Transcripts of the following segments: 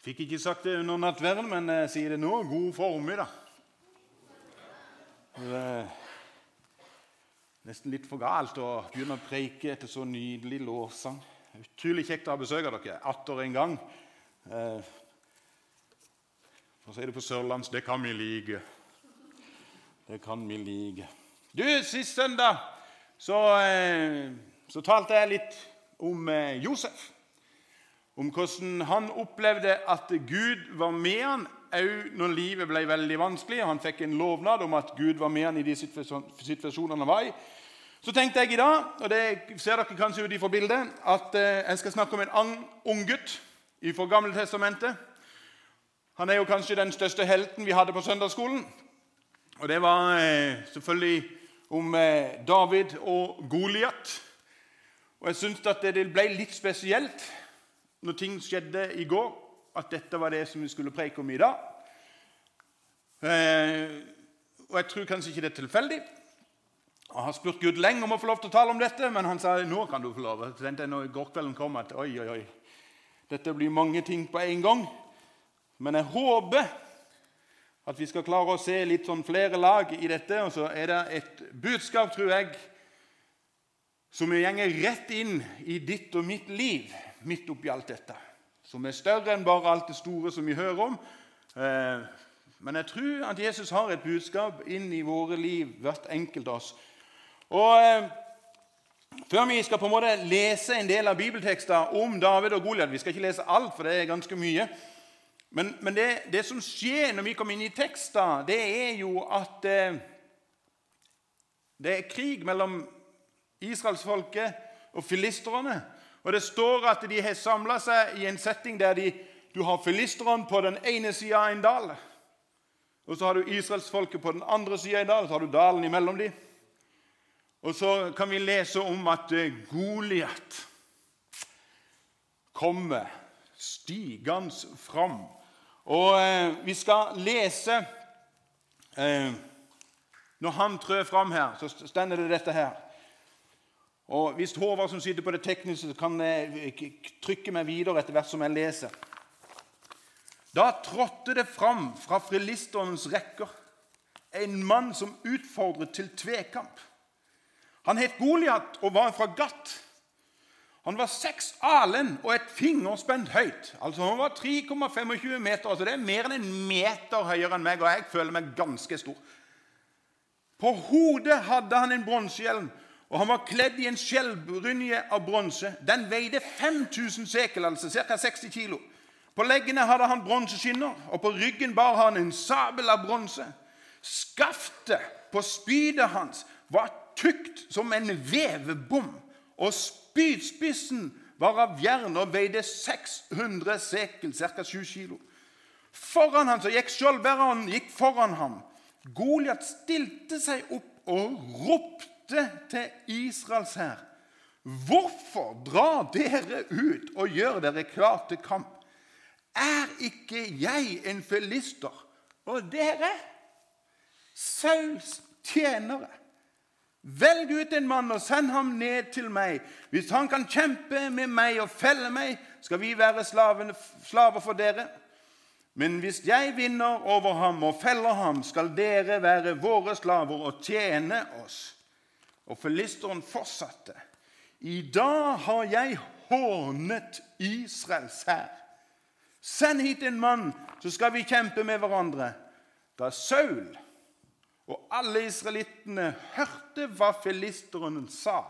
Fikk ikke sagt det under nattverden, men jeg sier det nå. God formiddag. Er nesten litt for galt å begynne å preike etter så nydelig lovsang. Utrolig kjekt å ha besøk av dere atter en gang. Eh, for å si det på sørlands det kan vi like. Det kan vi like. Du, Sist søndag så, eh, så talte jeg litt om eh, Josef om hvordan han opplevde at Gud var med han òg når livet ble veldig vanskelig. Han fikk en lovnad om at Gud var med han i de situasjonene han var i. Så tenkte jeg i dag, og det ser dere kanskje ut ifra bildet, at eh, jeg skal snakke om en ung gutt fra Gamletestamentet. Han er jo kanskje den største helten vi hadde på søndagsskolen. Og det var eh, selvfølgelig om eh, David og Goliat. Og jeg syns at det ble litt spesielt når ting skjedde i går, at dette var det som vi skulle preke om i dag. Eh, og jeg tror kanskje ikke det er tilfeldig. Jeg har spurt Gud lenge om å få lov til å tale om dette, men han sa nå kan du få lov. Så tenkte jeg når går kvelden kom at oi, oi, oi, dette blir mange ting på en gang. Men jeg håper at vi skal klare å se litt sånn flere lag i dette. Og så er det et budskap, tror jeg, som gjenger rett inn i ditt og mitt liv midt oppi alt dette. Som er større enn bare alt det store som vi hører om. Eh, men jeg tror at Jesus har et budskap inn i våre liv, hvert enkelt av oss. Og eh, Før vi skal på en måte lese en del av bibeltekster om David og Goliat Vi skal ikke lese alt, for det er ganske mye. Men, men det, det, som skjer når vi kommer inn i tekster, det er jo at eh, det er krig mellom israelsfolket og filisterne. Og Det står at de har samla seg i en setting der de, du har filisterne på den ene sida av en dal. Og så har du israelsfolket på den andre sida av en dal, og så har du dalen imellom dem. Og så kan vi lese om at eh, Goliat kommer stigende fram. Og eh, vi skal lese eh, Når han trør fram her, så stender det dette her. Og Hvis Håvard som sitter på det tekniske, kan jeg trykke meg videre etter hvert som jeg leser. Da trådte det fram fra frilisternes rekker en mann som utfordret til tvekamp. Han het Goliat og var fra Gat. Han var seks alen og et fingerspenn høyt. Altså Han var 3,25 meter. altså Det er mer enn en meter høyere enn meg, og jeg føler meg ganske stor. På hodet hadde han en bronsehjelm og han var kledd i en skjellbrynje av bronse. Den veide 5000 sekel, altså ca. 60 kilo. På leggene hadde han bronseskinner, og på ryggen bar han en sabel av bronse. Skaftet på spydet hans var tykt som en vevebom, og spydspissen var av jern og veide 600 sekel, ca. 7 kilo. Foran ham så gikk skjoldbæreren gikk foran ham. Goliat stilte seg opp og ropte ropte til Israels hær.: Hvorfor drar dere ut og gjør dere klar til kamp? Er ikke jeg en filister, og dere Sauls tjenere? Velg ut en mann og send ham ned til meg. Hvis han kan kjempe med meg og felle meg, skal vi være slaver for dere. Men hvis jeg vinner over ham og feller ham, skal dere være våre slaver og tjene oss. Og filisteren fortsatte. I dag har jeg hånet Israels hær. Send hit en mann, så skal vi kjempe med hverandre. Da Saul og alle israelittene hørte hva filisteren sa,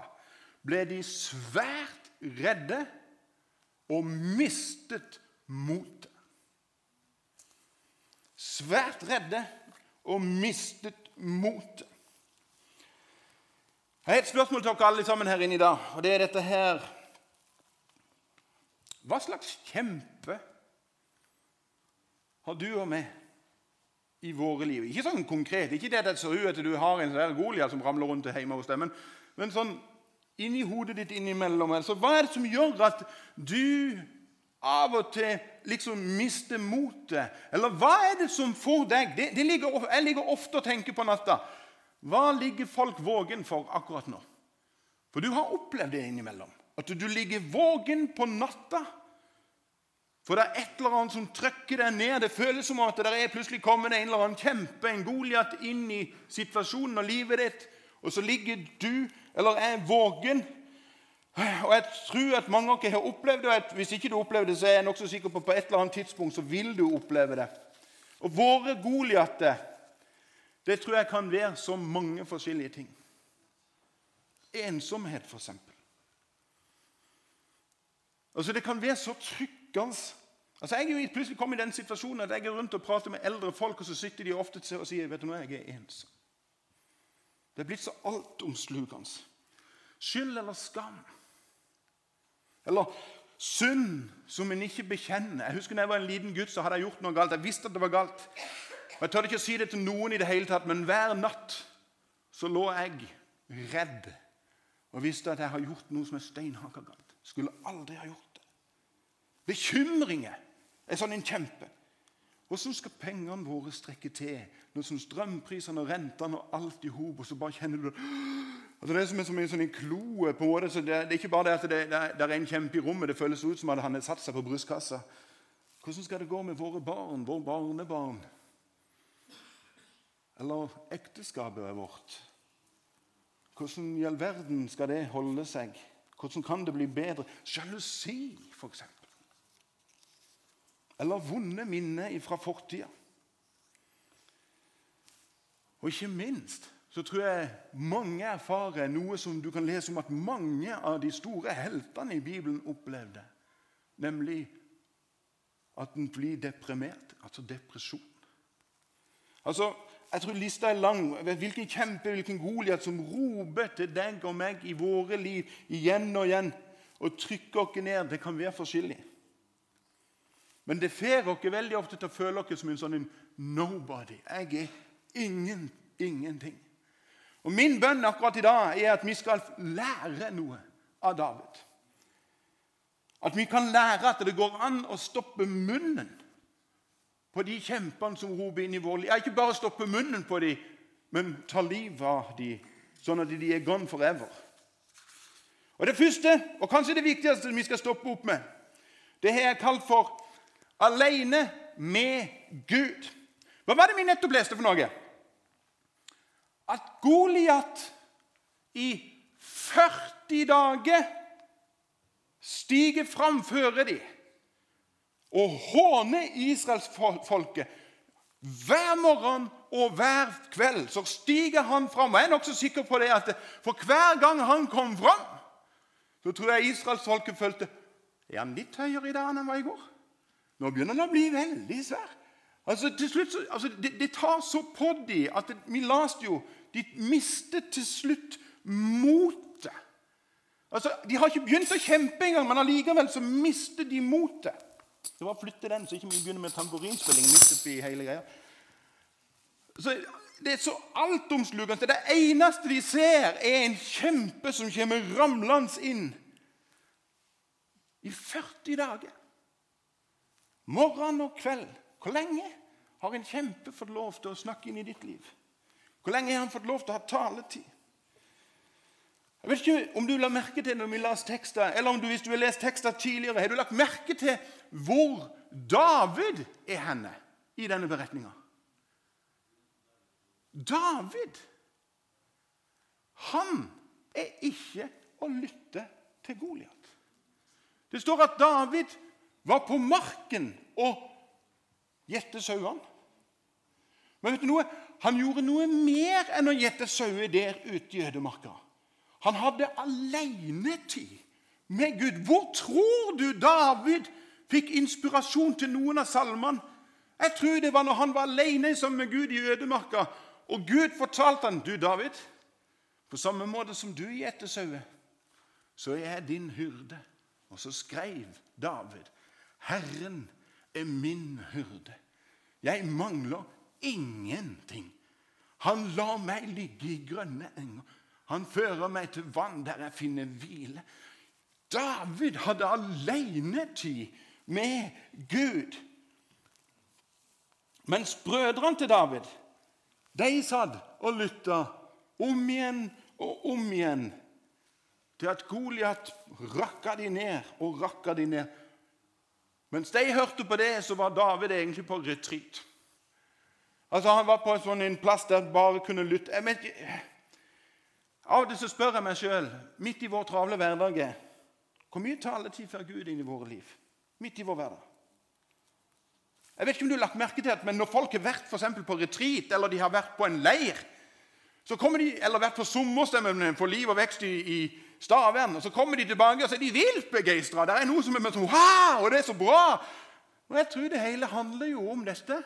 ble de svært redde og mistet motet. Svært redde og mistet motet. Jeg har et spørsmål til dere alle sammen her inne i dag, og det er dette her Hva slags kjempe har du og meg i våre liv? Ikke sånn konkret, ikke det at det ser ut at du har en sånn Goliat som ramler rundt hjemme hos deg, men, men sånn inni hodet ditt innimellom. Altså, hva er det som gjør at du av og til liksom mister motet? Eller hva er det som får deg det, det ligger, Jeg ligger ofte og tenker på natta. Hva ligger folk vågen for akkurat nå? For du har opplevd det innimellom. At du ligger vågen på natta For det er et eller annet som trykker deg ned. Det føles som at det er plutselig kommet en eller annen kjempe, en Goliat, inn i situasjonen og livet ditt. Og så ligger du, eller er vågen. Og jeg tror at mange av dere har opplevd det. og Hvis ikke du opplevde det, så er jeg nokså sikker på at på et eller annet tidspunkt så vil du oppleve det. Og våre Goliater, det tror jeg kan være så mange forskjellige ting. Ensomhet, f.eks. Altså, det kan være så tryggende Altså, Jeg er plutselig kommet i den situasjonen at jeg er rundt og prater med eldre folk, og så sitter de ofte og sier vet du noe, jeg er ensom. Det er blitt så altomslukende. Skyld eller skam. Eller synd som en ikke bekjenner. Jeg husker da jeg var en liten gutt, så hadde jeg gjort noe galt. Jeg visste at det var galt. Og Jeg tør ikke å si det til noen i det hele tatt, men hver natt så lå jeg redd og visste at jeg har gjort noe som er steinhakka galt. Skulle aldri ha gjort det. Bekymringer er sånn en kjempe. Hvordan skal pengene våre strekke til når sånn strømprisene og rentene og alt i hop, og så bare kjenner du altså Det er som en, sånn en kloe. på en måte, så det, det, er ikke bare det at det, det, er en kjempe i rommet. Det føles ut som at han har satt seg på brystkassa. Hvordan skal det gå med våre barn, våre barnebarn? Eller ekteskapet vårt? Hvordan i all verden skal det holde seg? Hvordan kan det bli bedre? Sjalusi, f.eks. Eller vonde minner fra fortida. Og ikke minst så tror jeg mange erfarer noe som du kan lese om at mange av de store heltene i Bibelen opplevde. Nemlig at en blir deprimert, altså depresjon. Altså, Jeg tror lista er lang. Hvilken kjempe, hvilken Goliat som roper til deg og meg i våre liv igjen og igjen og trykker oss ned. Det kan være forskjellig. Men det får dere veldig ofte til å føle dere som en sånn nobody. Jeg er ingen, ingenting. Og Min bønn akkurat i dag er at vi skal lære noe av David. At vi kan lære at det går an å stoppe munnen på de kjempene som roper inn i vår liv. Ikke bare stoppe munnen på dem, men ta livet av dem, sånn at de er gone forever. Og Det første, og kanskje det viktigste vi skal stoppe opp med, det har jeg kalt for 'aleine med Gud'. Hva var det vi nettopp leste for noe? At Goliat i 40 dager stiger fram føre dem og håner israelsfolket. Hver morgen og hver kveld så stiger han fram. Og jeg er nokså sikker på det at for hver gang han kom fram, så tror jeg israelsfolket følte Er han litt høyere i dag enn han var i går? Nå begynner han å bli veldig svær. Altså, til slutt, altså, det, det, tar så på de at det, vi leste jo De mistet til slutt motet. Altså, de har ikke begynt å kjempe engang, men allikevel så mister de motet. Det var å flytte den, så ikke vi begynner med tamburinspilling midt oppi hele greia. Så det er så altomslukende. Det eneste de ser, er en kjempe som kommer ramlende inn. I 40 dager. Morgen og kveld. Hvor lenge har en kjempe fått lov til å snakke inn i ditt liv? Hvor lenge har han fått lov til å ha taletid? Jeg vet ikke om du la merke til når vi las tekster, eller om du, hvis du har lest tekster tidligere, har du lagt merke til hvor David er henne i denne beretninga? David han er ikke å lytte til Goliat. Det står at David var på marken og gjette sauene. Men vet du noe? han gjorde noe mer enn å gjette sauer der ute i ødemarka. Han hadde alenetid med Gud. Hvor tror du David fikk inspirasjon til noen av salmene? Jeg tror det var når han var alene sammen med Gud i ødemarka, og Gud fortalte han, du David, på samme måte som du gjeter sauer, så er jeg din hyrde. Og så skrev David, Herren er min hyrde. Jeg mangler ingenting. Han lar meg ligge i grønne enger. Han fører meg til vann der jeg finner hvile. David hadde alenetid med Gud. Mens brødrene til David de satt og lytta om igjen og om igjen til at Goliat rakka de ned og rakka de ned. Mens de hørte på det, så var David egentlig på retreat. Altså Han var på en sånn plass der han bare kunne lytte. Jeg vet, av til så spør jeg meg sjøl, midt i vår travle hverdag Hvor mye taletid får Gud inn i våre liv? Midt i vår hverdag. Jeg vet ikke om du har lagt merke til at men Når folk har vært for på retreat eller de har vært på en leir, så de, eller vært på sommerstemmen for liv og vekst i, i Stavern, og så kommer de tilbake og så er de vilt begeistra. Det er noe som er sånn wow, og det er så bra. Og Jeg tror det hele handler jo om dette.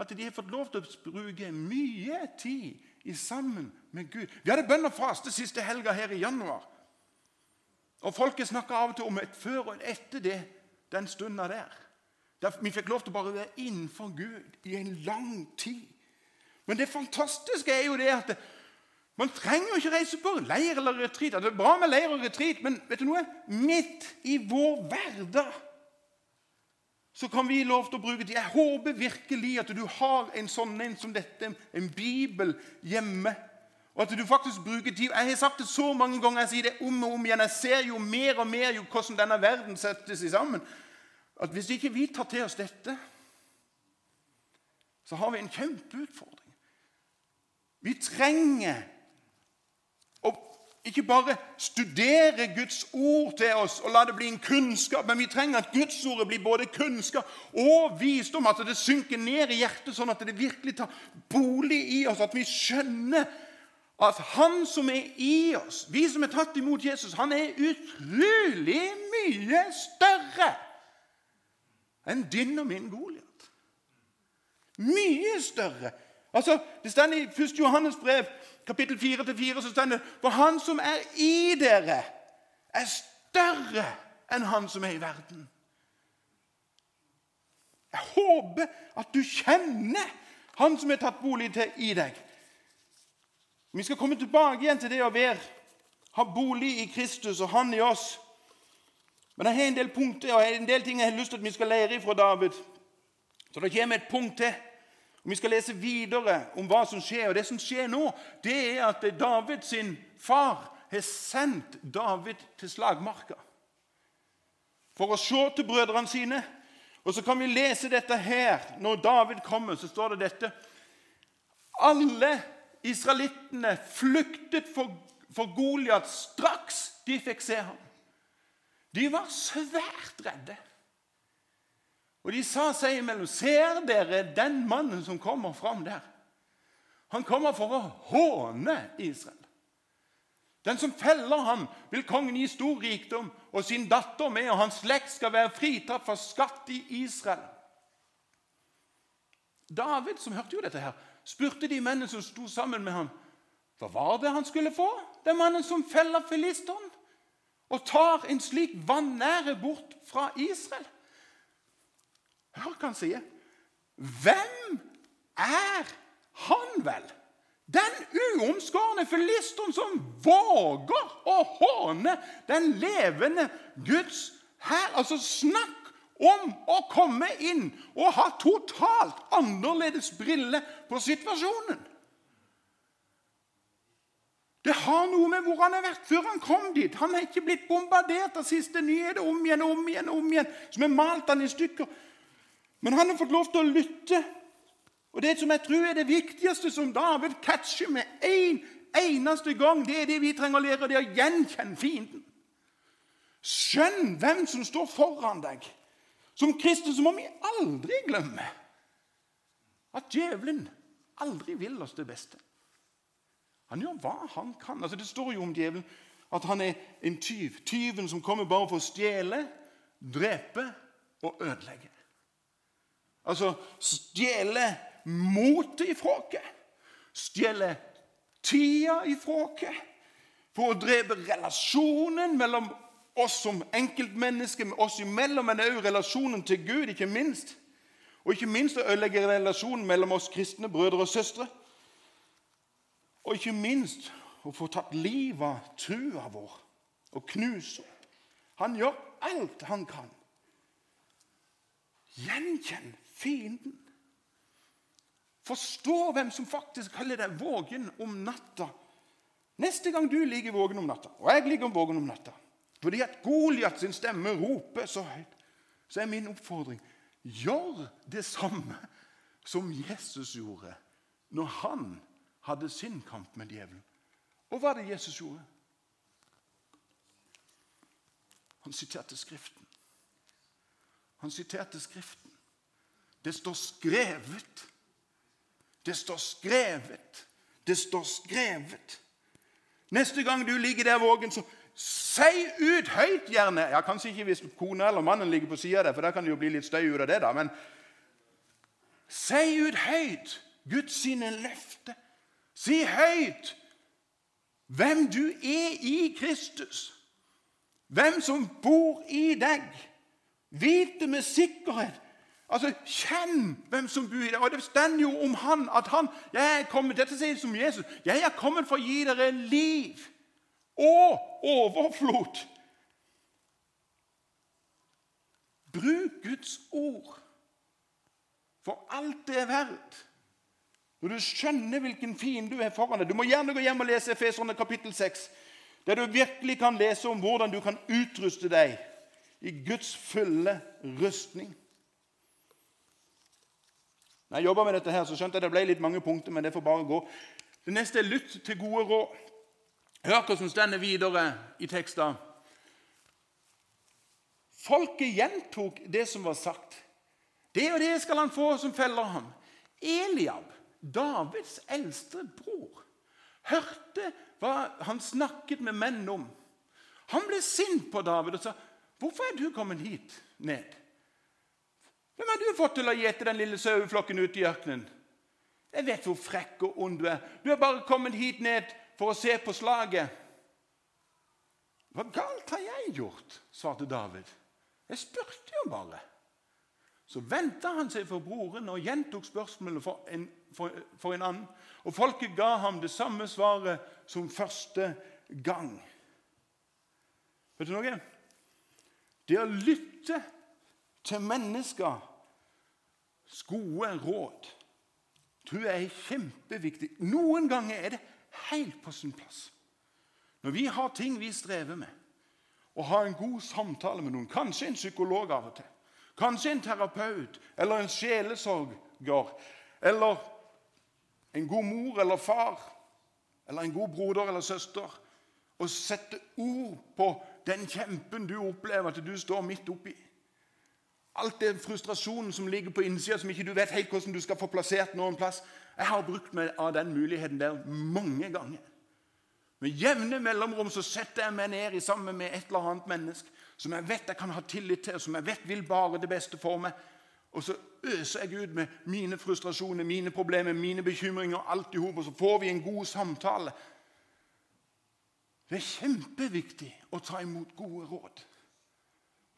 At de har fått lov til å bruke mye tid i sammen med Gud. Vi hadde bønn og faste siste helga her i januar. Og Folket snakka av og til om et før og et etter det, den stunda der. der. Vi fikk lov til å bare være innenfor Gud i en lang tid. Men det fantastiske er jo det at man trenger jo ikke reise på leir eller retreat. Det er bra med leir og retreat, men vet du noe? midt i vår hverdag så kan vi lov til å bruke det. Jeg håper virkelig at du har en sånn en som dette, en bibel hjemme. Og at du faktisk bruker tid. Jeg har sagt det så mange ganger, jeg sier det om og om igjen. Jeg ser jo mer og mer jo hvordan denne verden settes sammen. At hvis ikke vi tar til oss dette, så har vi en kjempeutfordring. Vi trenger ikke bare studere Guds ord til oss og la det bli en kunnskap, men vi trenger at Guds ord blir både kunnskap og visdom. At det synker ned i hjertet, sånn at det virkelig tar bolig i oss. At vi skjønner at Han som er i oss, vi som er tatt imot Jesus, han er utrolig mye større enn din og min Goliat. Mye større. Altså, Det står i 1. Johannes brev kapittel 4-4 så står det For han som er i dere, er større enn han som er i verden. Jeg håper at du kjenner han som er tatt bolig til i deg. Vi skal komme tilbake igjen til det å være, ha bolig i Kristus og han i oss. Men jeg har en del punkter og en del ting jeg har lyst til at vi skal lære fra David. Så det kommer et punkt til. Og Vi skal lese videre om hva som skjer. og Det som skjer nå, det er at David sin far har sendt David til slagmarka for å se til brødrene sine. Og Så kan vi lese dette her. Når David kommer, så står det dette. Alle israelittene flyktet for, for Goliat straks de fikk se ham. De var svært redde. Og de sa seg imellom Ser dere den mannen som kommer fram der? Han kommer for å håne Israel. Den som feller ham, vil kongen gi stor rikdom, og sin datter med, og hans slekt skal være fritatt for skatt i Israel. David, som hørte jo dette, her, spurte de mennene som sto sammen med ham, hva var det han skulle få? Den mannen som feller filisteren og tar en slik vanære bort fra Israel. Hør hva han sier. Hvem er han vel? Den uomskårne filisteren som våger å håne den levende Guds hær. Altså, snakk om å komme inn og ha totalt annerledes briller på situasjonen. Det har noe med hvor han har vært før han kom dit. Han har ikke blitt bombardert av siste nyheter om igjen og om igjen, om igjen, som har malt han i stykker. Men han har fått lov til å lytte. Og Det som jeg tror er det viktigste som David catcher med en eneste gang, det er det vi trenger å lære, det er å gjenkjenne fienden. Skjønn hvem som står foran deg. Som kristne så må vi aldri glemme at djevelen aldri vil oss det beste. Han gjør hva han kan. Altså Det står jo om djevelen at han er en tyv. Tyven som kommer bare for å stjele, drepe og ødelegge. Altså stjele motet ifra oss. Stjele tida ifra oss. For å drepe relasjonen mellom oss som enkeltmennesker, med oss imellom, men også relasjonen til Gud, ikke minst. Og ikke minst å ødelegge relasjonen mellom oss kristne brødre og søstre. Og ikke minst å få tatt livet av trua vår og knuse opp. Han gjør alt han kan. Gjenkjenn fienden. Forstå hvem som faktisk kaller deg vågen om natta. Neste gang du ligger vågen om natta, og jeg ligger vågen om natta fordi at Goliat sin stemme roper så høyt, så er min oppfordring gjør det samme som Jesus gjorde når han hadde sin kamp med djevelen. Og hva var det Jesus gjorde? Han siterte Skriften. Han siterte Skriften. Det står skrevet. Det står skrevet. Det står skrevet. Neste gang du ligger der vågen, så si ut høyt, gjerne. Ja, Kanskje ikke hvis kona eller mannen ligger på sida der, for da kan det jo bli litt støy ut av det. da, Men si ut høyt Guds sine løfter. Si høyt hvem du er i Kristus. Hvem som bor i deg. Vite med sikkerhet. Altså, Kjenn hvem som bor i deg. Og Det står jo om han at han jeg er kommet, Dette sier som Jesus. Jeg er kommet for å gi dere liv og overflod. Bruk Guds ord for alt det er verdt. Når du skjønner hvilken fiende du er foran deg Du må gjerne gå hjem og lese Efeserne kapittel 6, der du virkelig kan lese om hvordan du kan utruste deg i Guds fulle rustning. Når jeg jobba med dette, her, så skjønte jeg det ble litt mange punkter, men det får bare gå. Det neste er lytt til gode råd. Hør hva som står videre i teksten. Folket gjentok det som var sagt. Det og det skal han få som feller ham. Eliab, Davids eldste bror, hørte hva han snakket med menn om. Han ble sint på David og sa, 'Hvorfor er du kommet hit ned?' 'Hvem har du fått til å gjete den lille saueflokken ute i ørkenen?' 'Jeg vet hvor frekk og ond du er. Du er bare kommet hit ned for å se på slaget.' 'Hva galt har jeg gjort?' svarte David. 'Jeg spurte jo bare.' Så vendte han seg for broren og gjentok spørsmålet for en, for, for en annen. Og folket ga ham det samme svaret som første gang. Vet du noe? Det å lytte til mennesker gode råd tror jeg er kjempeviktig. Noen ganger er det helt på sin plass. Når vi har ting vi strever med, å ha en god samtale med noen, kanskje en psykolog av og til, kanskje en terapeut eller en sjelesorger, eller en god mor eller far, eller en god broder eller søster, og sette ord på den kjempen du opplever at du står midt oppi. Alt den frustrasjonen som ligger på innsida, som ikke du vet helt hvordan du skal få plassert noen plass. Jeg har brukt meg av den muligheten der mange ganger. Med jevne mellomrom så setter jeg meg ned i sammen med et eller annet menneske som jeg vet jeg kan ha tillit til, og som jeg vet vil bare det beste for meg. Og så øser jeg ut med mine frustrasjoner, mine problemer, mine bekymringer, alt i hop, og så får vi en god samtale. Det er kjempeviktig å ta imot gode råd.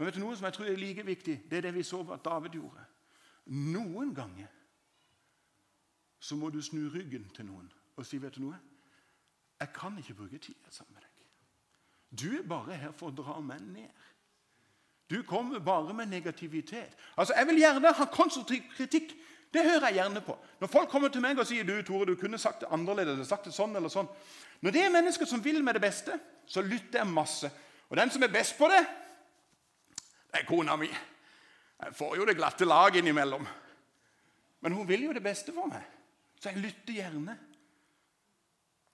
Men vet du noe som jeg tror er like viktig? Det er det vi så at David gjorde. Noen ganger så må du snu ryggen til noen og si, 'Vet du noe? Jeg kan ikke bruke tid sammen med deg.' Du er bare her for å dra meg ned. Du kommer bare med negativitet. Altså, Jeg vil gjerne ha konstruktiv kritikk. Det hører jeg gjerne på. Når folk kommer til meg og sier du, Tore, du kunne sagt det annerledes, eller sagt det sånn eller sånn. Når det er mennesker som vil med det beste, så lytter jeg masse. Og den som er best på det, det er kona mi. Jeg får jo det glatte lag innimellom. Men hun vil jo det beste for meg, så jeg lytter gjerne.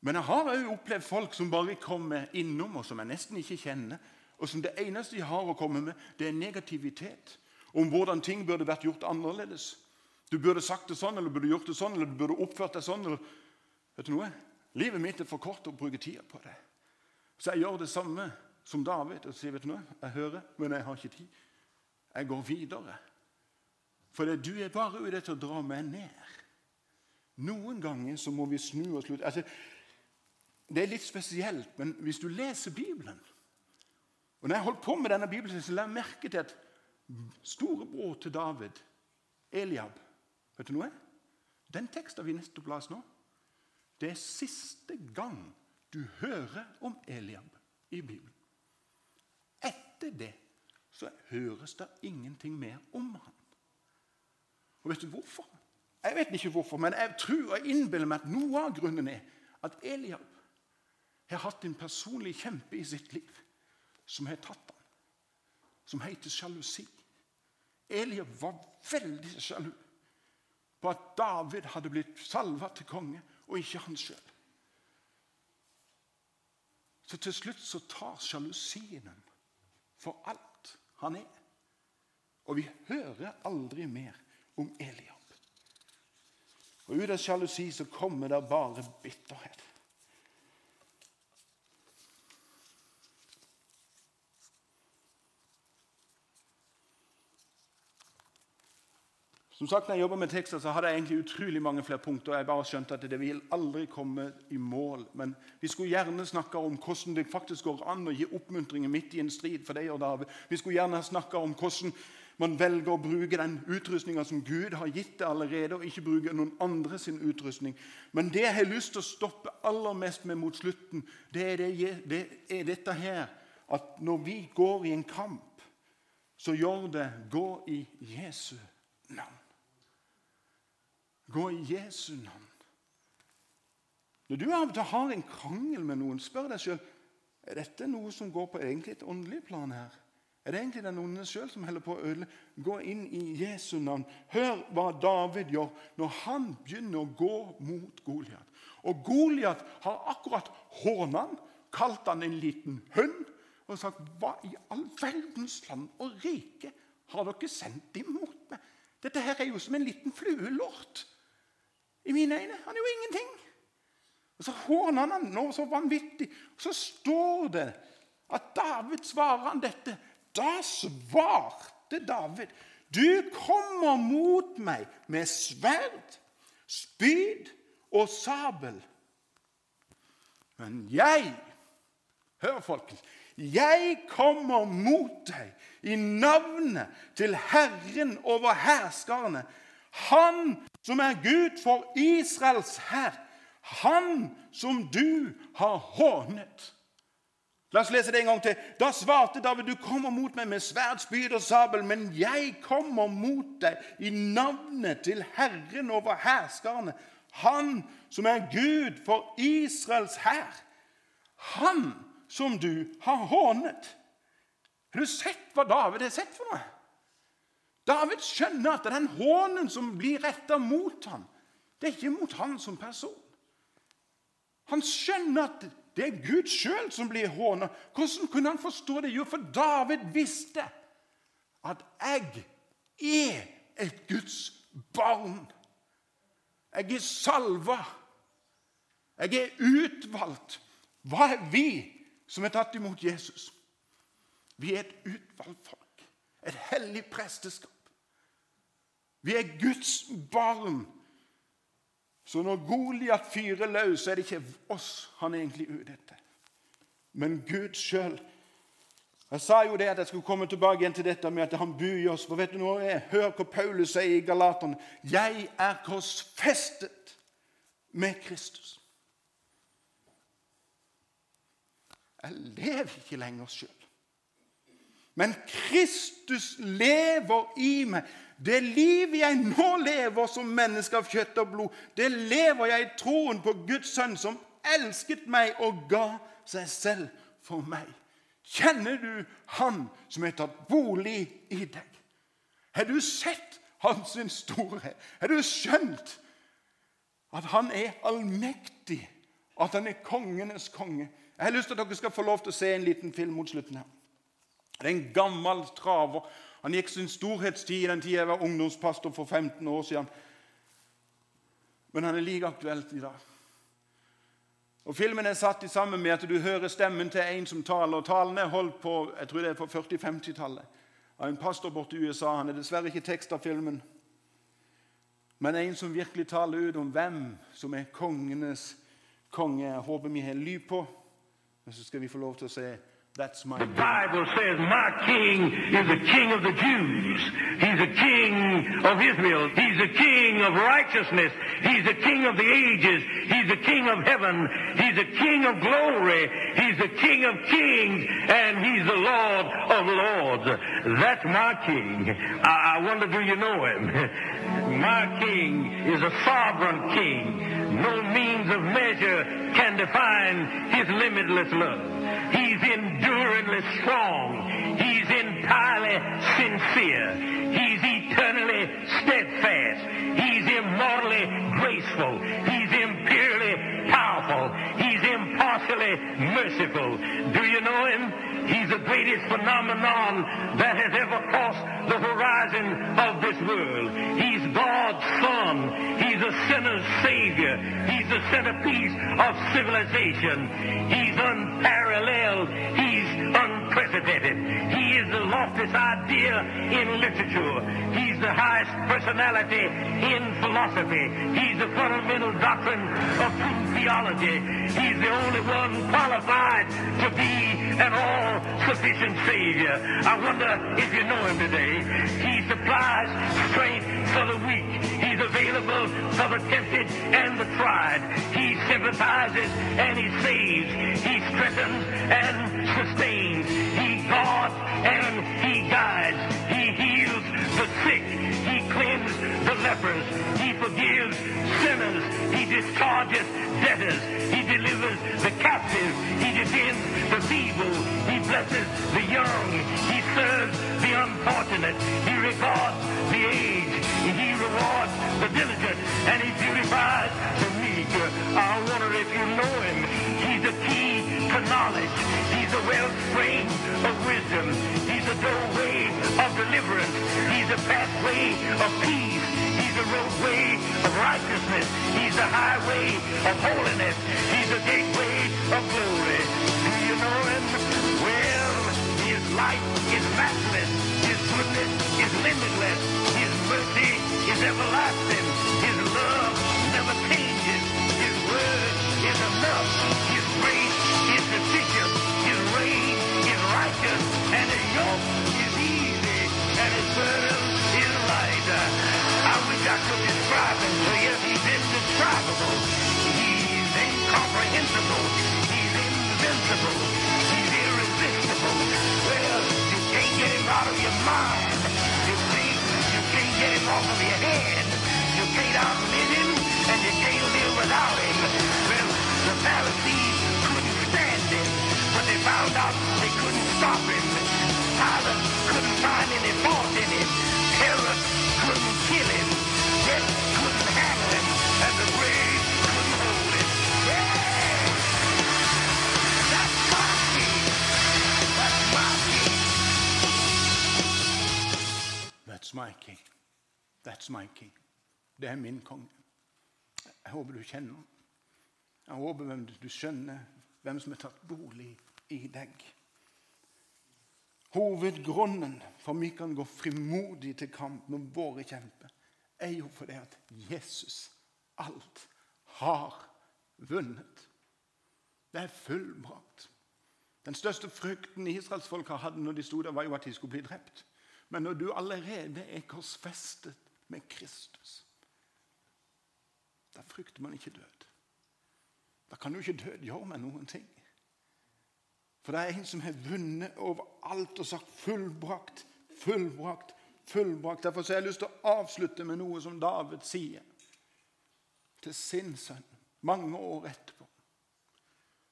Men jeg har òg opplevd folk som bare kommer innom, og som jeg nesten ikke kjenner. Og som det eneste de har å komme med, det er negativitet om hvordan ting burde vært gjort annerledes. Du burde sagt det sånn, eller du burde gjort det sånn, eller du burde oppført deg sånn. Eller, vet du noe? Livet mitt er for kort å bruke tida på det. Så jeg gjør det samme som David og sier vet du noe, jeg hører, men jeg har ikke tid. Jeg går videre. For du er bare ute etter å dra meg ned. Noen ganger så må vi snu og slutte. Altså, det er litt spesielt, men hvis du leser Bibelen og Når jeg holdt på med denne Bibelen, så la jeg merke til at storebror til David, Eliab Vet du noe? Den teksten vi nettopp las nå, det er siste gang du hører om Eliab i Bibelen. Etter det så høres det ingenting mer om han. Og vet du hvorfor? Jeg vet ikke hvorfor, men jeg tror og innbiller meg at noe av grunnen er at Eliab har hatt en personlig kjempe i sitt liv som har tatt ham, som heter sjalusi. Eliab var veldig sjalu på at David hadde blitt salva til konge, og ikke han sjøl. Så til slutt så tar sjalusien for alt han er. Og vi hører aldri mer om Eliab. Og ut av sjalusi så kommer det bare bitterhet. Som sagt, når jeg jobber med tekster, så hadde jeg egentlig utrolig mange flere punkter. og Jeg bare skjønte at det vil aldri komme i mål. Men vi skulle gjerne snakke om hvordan det faktisk går an å gi oppmuntringer midt i en strid for deg og David. Vi skulle gjerne snakke om hvordan man velger å bruke den utrustninga som Gud har gitt deg allerede, og ikke bruke noen andre sin utrustning. Men det jeg har lyst til å stoppe aller mest med mot slutten, det er, det, det er dette her at når vi går i en kamp, så gjør det gå i Jesu navn. Gå i Jesu navn. Når du av og til har en krangel med noen, spør deg sjøl er dette noe som går på egentlig et åndelig plan her. Er det egentlig den onde sjøl som holder på å ødelegge? Gå inn i Jesu navn. Hør hva David gjør når han begynner å gå mot Goliat. Og Goliat har akkurat håna han, kalt han en liten hund, og sagt Hva i all verdens land og rike har dere sendt imot meg? Dette her er jo som en liten fluelort i mine øyne. Han er jo ingenting. Og Så håner han han nå så vanvittig. Og så står det at David svarer han dette. Da svarte David, du kommer mot meg med sverd, spyd og sabel. Men jeg Hør, folkens. Jeg kommer mot deg i navnet til Herren over hærskarene, Han som er Gud for Israels hær, han som du har hånet. La oss lese det en gang til. Da svarte David, du kommer mot meg med sverd, spyd og sabel, men jeg kommer mot deg i navnet til Herren over herskerne, Han som er Gud for Israels hær. Han som du har hånet. Har du sett hva David har sett for noe? David skjønner at den hånen som blir retta mot ham, det er ikke mot han som person. Han skjønner at det er Gud sjøl som blir håna. Hvordan kunne han forstå det? Jo, for David visste at jeg er et Guds barn. Jeg er salva. Jeg er utvalgt. Hva er vi som er tatt imot Jesus? Vi er et utvalgt folk. Et hellig presteskap. Vi er Guds barn. Så når Goliat fyrer løs, så er det ikke oss han er egentlig ute etter, men Gud sjøl. Jeg sa jo det at jeg skulle komme tilbake igjen til dette med at han bor i oss. For vet du noe? Jeg Hør hva Paulus sier i Galaterne. Jeg er korsfestet med Kristus. Jeg lever ikke lenger sjøl. Men Kristus lever i meg. Det livet jeg nå lever som menneske av kjøtt og blod, det lever jeg i troen på Guds sønn, som elsket meg og ga seg selv for meg. Kjenner du Han som har tatt bolig i deg? Har du sett Hans storhet? Har du skjønt at Han er allmektig? At Han er kongenes konge? Jeg har lyst til at dere skal få lov til å se en liten film mot slutten her. Det er en gammel traver han gikk sin storhetstid i den tida jeg var ungdomspastor for 15 år siden. Men han er like aktuelt i dag. Og Filmen er satt i sammen med at du hører stemmen til en som taler. og Talen er holdt på jeg tror det er på 40-50-tallet av en pastor borte i USA. Han er dessverre ikke tekst av filmen. Men en som virkelig taler ut om hvem som er kongenes konge. Jeg håper vi har lyd på, og så skal vi få lov til å se That's my the Bible says, My king is the king of the Jews. He's a king of Israel. He's a king of righteousness. He's a king of the ages. He's a king of heaven. He's a king of glory. He's the king of kings. And he's the Lord of lords. That's my king. I, I wonder, do you know him? my king is a sovereign king. No means of measure can define his limitless love. He's enduringly strong. He's entirely sincere. He's eternally steadfast. He's immortally graceful. He's imperially powerful. He's impartially merciful. Do you know him? He's the greatest phenomenon that has ever crossed the horizon of this world. He's God's Son. He's a sinner's Savior. He's the centerpiece of civilization. He's unparalleled. He's unprecedented. He is the loftiest idea in literature. He's the highest personality in philosophy. He's the fundamental doctrine of true theology. He's the only one qualified to be an all-sufficient Savior. I wonder if you know him today. He supplies strength for the weak. Available for the tempted and the tried. He sympathizes and he saves. He strengthens and sustains. He guards and he guides. He heals the sick. He cleanses the lepers. He forgives sinners. He discharges debtors. He delivers the captive. He defends the feeble. He blesses the young. He serves the unfortunate. He regards the aged. Rewards the diligent. And he purifies the meek. I wonder if you know him. He's the key to knowledge. He's the wellspring of wisdom. He's the doorway of deliverance. He's the pathway of peace. He's the roadway of righteousness. He's the highway of holiness. My king. Det er min konge. Jeg håper du kjenner ham. Jeg håper du- skjønner hvem som har tatt bolig i deg. Hovedgrunnen for vi kan gå frimodig til kamp med våre kjemper, er jo fordi at Jesus alt har vunnet. Det er fullbrakt. Den største frykten israelsfolket hadde når de sto der, var jo at de skulle bli drept. Men når du allerede er korsfestet med Kristus, da frykter man ikke død. Da kan jo ikke død gjøre meg noen ting. For det er en som har vunnet over alt og sagt 'fullbrakt', 'fullbrakt', 'fullbrakt'. Derfor har jeg lyst til å avslutte med noe som David sier til sin sønn mange år etterpå.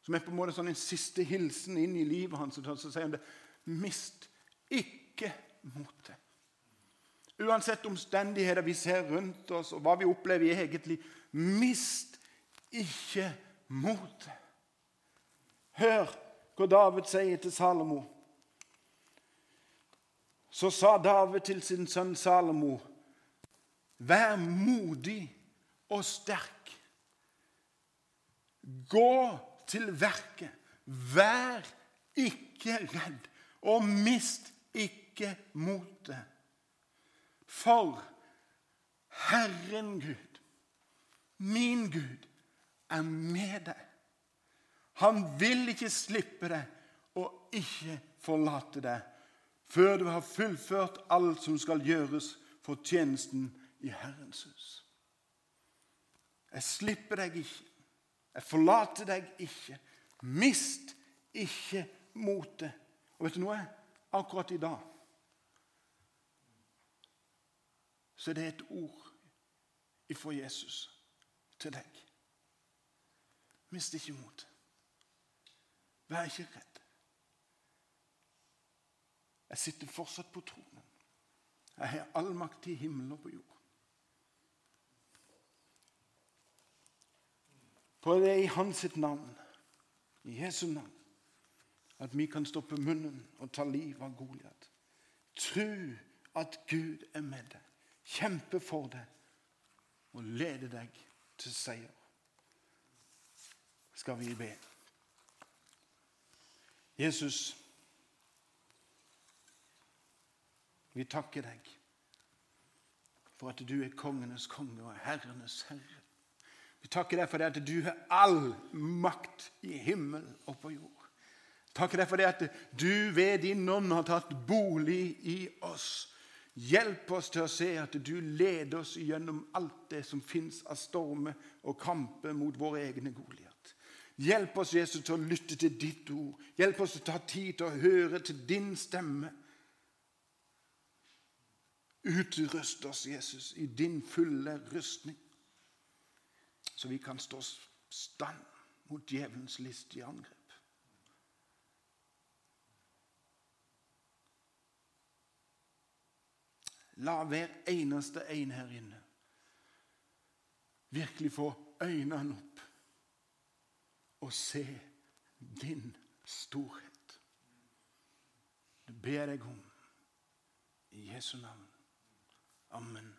Som er på en måte sånn en siste hilsen inn i livet hans. og Så sier han det. Mist ikke motet. Uansett omstendigheter vi ser rundt oss, og hva vi opplever i eget liv, mist ikke motet. Hør hva David sier til Salomo. Så sa David til sin sønn Salomo, vær modig og sterk. Gå til verket. Vær ikke redd, og mist ikke motet. For Herren Gud, min Gud, er med deg. Han vil ikke slippe deg og ikke forlate deg før du har fullført alt som skal gjøres for tjenesten i Herrens hus. Jeg slipper deg ikke. Jeg forlater deg ikke. Mist ikke motet. Og vet du noe? Akkurat i dag så er det et ord ifra Jesus til deg. Mist ikke mot. Vær ikke redd. Jeg sitter fortsatt på tronen. Jeg har all makt i himmelen og på jord. For det er i hans sitt navn, i Jesu navn, At vi kan stoppe munnen og ta livet av Goliat. Tro at Gud er med deg, kjempe for det og lede deg til seier. Skal vi be. Jesus, vi takker deg for at du er kongenes konge og herrenes herre. Vi takker deg for det at du har all makt i himmel og på jord. Takker deg for det at du ved din ånd har tatt bolig i oss. Hjelp oss til å se at du leder oss gjennom alt det som fins av stormer og kamper mot våre egne Goliat. Hjelp oss, Jesus, til å lytte til ditt ord. Hjelp oss til å ta tid til å høre til din stemme. Utrust oss, Jesus, i din fulle rustning, så vi kan stå stand mot djevelens listige angrep. La hver eneste en her inne virkelig få øynene opp og se din storhet. Det ber jeg om i Jesu navn. Amen.